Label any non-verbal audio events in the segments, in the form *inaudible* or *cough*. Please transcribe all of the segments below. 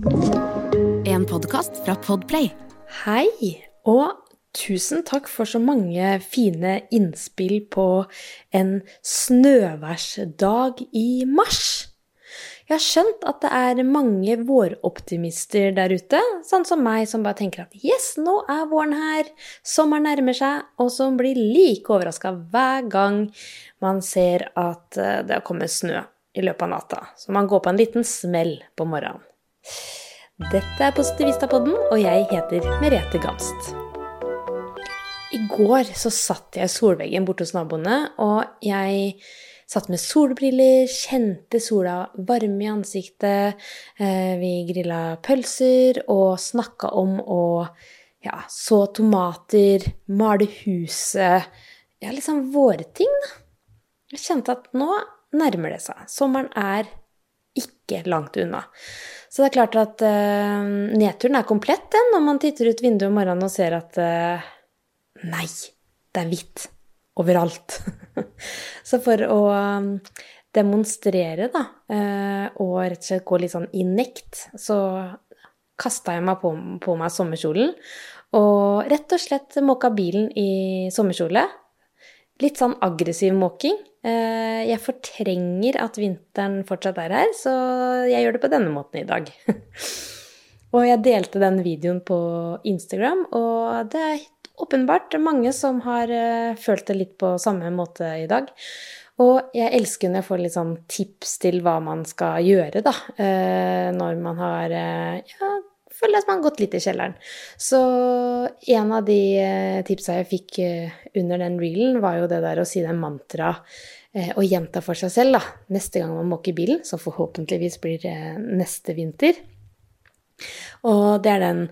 En podkast fra Podplay. Hei, og tusen takk for så mange fine innspill på en snøværsdag i mars. Jeg har skjønt at det er mange våroptimister der ute, sånn som meg, som bare tenker at yes, nå er våren her, sommeren nærmer seg, og som blir like overraska hver gang man ser at eh, det har kommet snø i løpet av natta. Så man går på en liten smell på morgenen. Dette er Positivistapodden, og jeg heter Merete Gamst. I går så satt jeg i solveggen borte hos naboene, og jeg satt med solbriller, kjente sola varme i ansiktet. Eh, vi grilla pølser og snakka om å ja, så tomater, male huset Ja, liksom våre ting, da. Jeg kjente at nå nærmer det seg. Sommeren er ikke langt unna. Så det er klart at uh, nedturen er komplett den, når man titter ut vinduet om morgenen og ser at uh, Nei, det er hvitt overalt. *laughs* så for å um, demonstrere, da, uh, og rett og slett gå litt sånn i nekt, så kasta jeg meg på, på meg sommerkjolen og rett og slett måka bilen i sommerkjole. Litt sånn aggressiv måking. Eh, jeg fortrenger at vinteren fortsatt er her, så jeg gjør det på denne måten i dag. *laughs* og jeg delte den videoen på Instagram, og det er åpenbart mange som har eh, følt det litt på samme måte i dag. Og jeg elsker når jeg får litt sånn tips til hva man skal gjøre, da, eh, når man har ja, føler at man gått litt i kjelleren. Så en av de eh, tipsa jeg fikk eh, under den reelen, var jo det der å si den mantra eh, og gjenta for seg selv da, neste gang man måker bilen, som forhåpentligvis blir neste vinter. Og det er den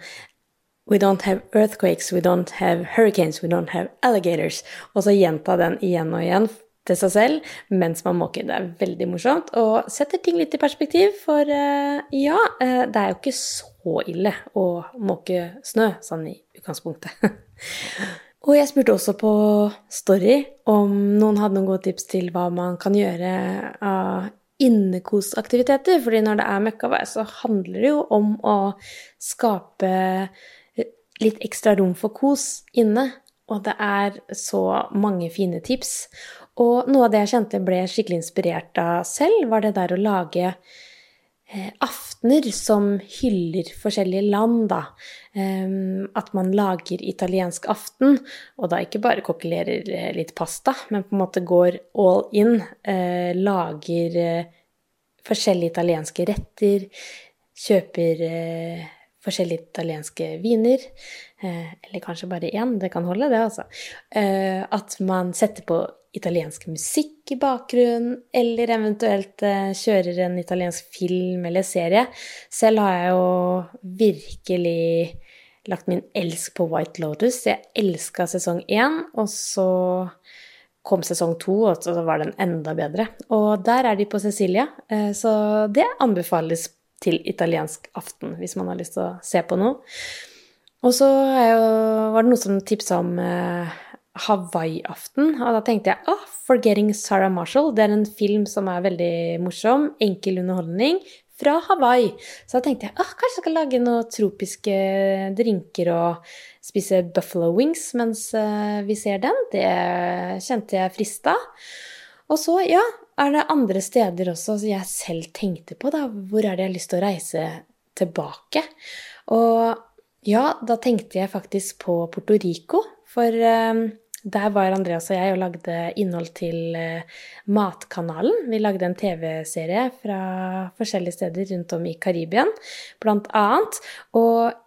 We don't have earthquakes, we don't have hurricanes, we don't have alligators. Og så gjenta den igjen og igjen til seg selv mens man måker. Det er veldig morsomt og setter ting litt i perspektiv, for ja, det er jo ikke så ille å måke snø, sånn i utgangspunktet. *laughs* og jeg spurte også på Story om noen hadde noen gode tips til hva man kan gjøre av innekosaktiviteter. fordi når det er møkkavær, så handler det jo om å skape litt ekstra rom for kos inne. Og det er så mange fine tips. Og noe av det jeg kjente ble skikkelig inspirert av selv, var det der å lage Eh, aftener som hyller forskjellige land, da. At man lager italiensk aften, og da ikke bare kokkelerer eh, litt pasta, men på en måte går all in. Eh, lager forskjellige italienske retter, kjøper forskjellige italienske viner. Eller kanskje bare én, det kan holde, det, altså. At man setter på italiensk musikk i bakgrunnen, eller eventuelt eh, kjører en italiensk film eller serie. Selv har jeg jo virkelig lagt min elsk på White Lotus. Jeg elska sesong én, og så kom sesong to, og så var den enda bedre. Og der er de på Cecilia, eh, så det anbefales til italiensk aften hvis man har lyst til å se på noe. Og så var det noen som tipsa om eh, Hawaii-aften. Og da tenkte jeg ah, 'Forgetting Sarah Marshall'. Det er en film som er veldig morsom. Enkel underholdning fra Hawaii. Så da tenkte jeg ah, kanskje jeg skal lage noen tropiske drinker og spise buffalo wings mens eh, vi ser den. Det kjente jeg frista. Og så, ja, er det andre steder også som jeg selv tenkte på, da. Hvor er det jeg har lyst til å reise tilbake? Og ja, da tenkte jeg faktisk på Puerto Rico. For um, der var Andreas og jeg og lagde innhold til uh, Matkanalen. Vi lagde en TV-serie fra forskjellige steder rundt om i Karibia, blant annet. Og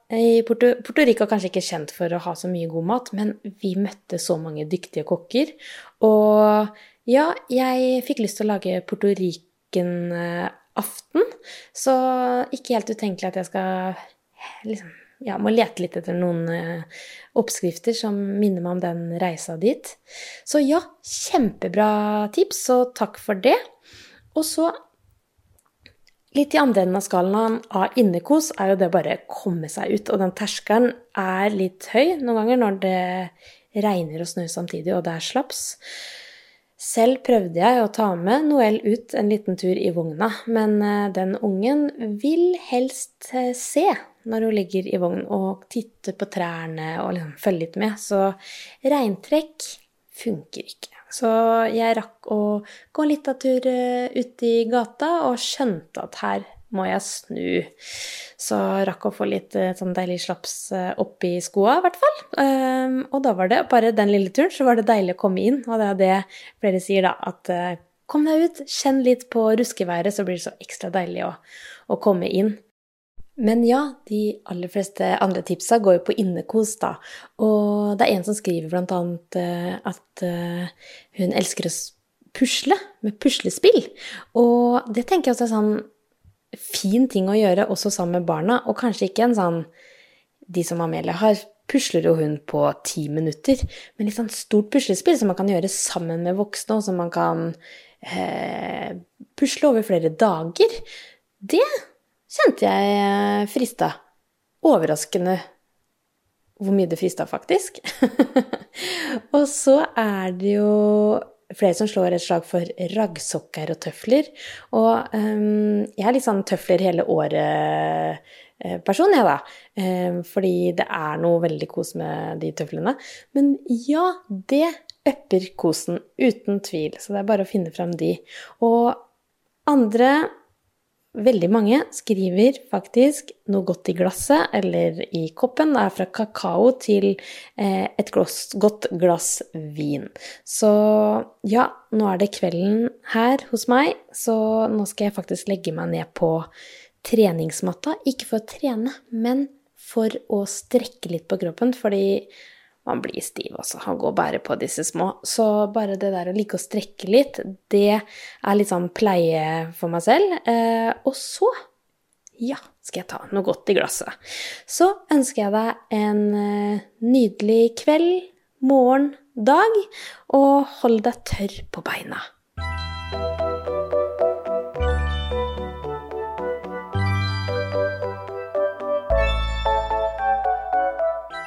Porto, Porto Rico er kanskje ikke kjent for å ha så mye god mat, men vi møtte så mange dyktige kokker. Og ja, jeg fikk lyst til å lage Porto Rican-aften, så ikke helt utenkelig at jeg skal liksom ja, må lete litt etter noen eh, oppskrifter som minner meg om den reisa dit. Så ja, kjempebra tips, og takk for det. Og så litt i andre enden av skalaen av innekos er jo det bare å komme seg ut. Og den terskelen er litt høy noen ganger når det regner og snør samtidig, og det er slaps. Selv prøvde jeg å ta med Noel ut en liten tur i vogna, men eh, den ungen vil helst eh, se når hun ligger i vogn og titter på trærne og liksom følger litt med, så regntrekk funker ikke. Så jeg rakk å gå en liten tur ute ut i gata og skjønte at her må jeg snu. Så rakk å få litt eh, sånn deilig slaps eh, oppi skoa, i hvert fall. Um, og da var det bare den lille turen, så var det deilig å komme inn. Og det er det flere sier, da, at kom deg ut, kjenn litt på ruskeværet, så blir det så ekstra deilig å, å komme inn. Men ja, de aller fleste andre tipsa går jo på innekos, da. Og det er en som skriver blant annet uh, at uh, hun elsker å pusle med puslespill. Og det tenker jeg også er sånn fin ting å gjøre også sammen med barna, og kanskje ikke en sånn De som Amelia har, pusler jo hun på ti minutter, men litt sånn stort puslespill som man kan gjøre sammen med voksne, og som man kan eh, pusle over flere dager. Det kjente jeg eh, frista. Overraskende hvor mye det frista, faktisk. *laughs* og så er det jo flere som slår et slag for raggsokker og tøfler. Og um, jeg er litt sånn tøfler hele året-person, eh, jeg, da. Um, fordi det er noe veldig kos med de tøflene. Men ja, det upper kosen, uten tvil. Så det er bare å finne fram de. Og andre Veldig mange skriver faktisk noe godt i glasset eller i koppen. Det er fra kakao til eh, et godt glass vin. Så ja, nå er det kvelden her hos meg, så nå skal jeg faktisk legge meg ned på treningsmatta. Ikke for å trene, men for å strekke litt på kroppen, fordi man blir stiv også Han går bare på disse små. Så bare det der å like å strekke litt, det er litt sånn pleie for meg selv. Eh, og så, ja, skal jeg ta noe godt i glasset. Så ønsker jeg deg en eh, nydelig kveld, morgen, dag, og hold deg tørr på beina.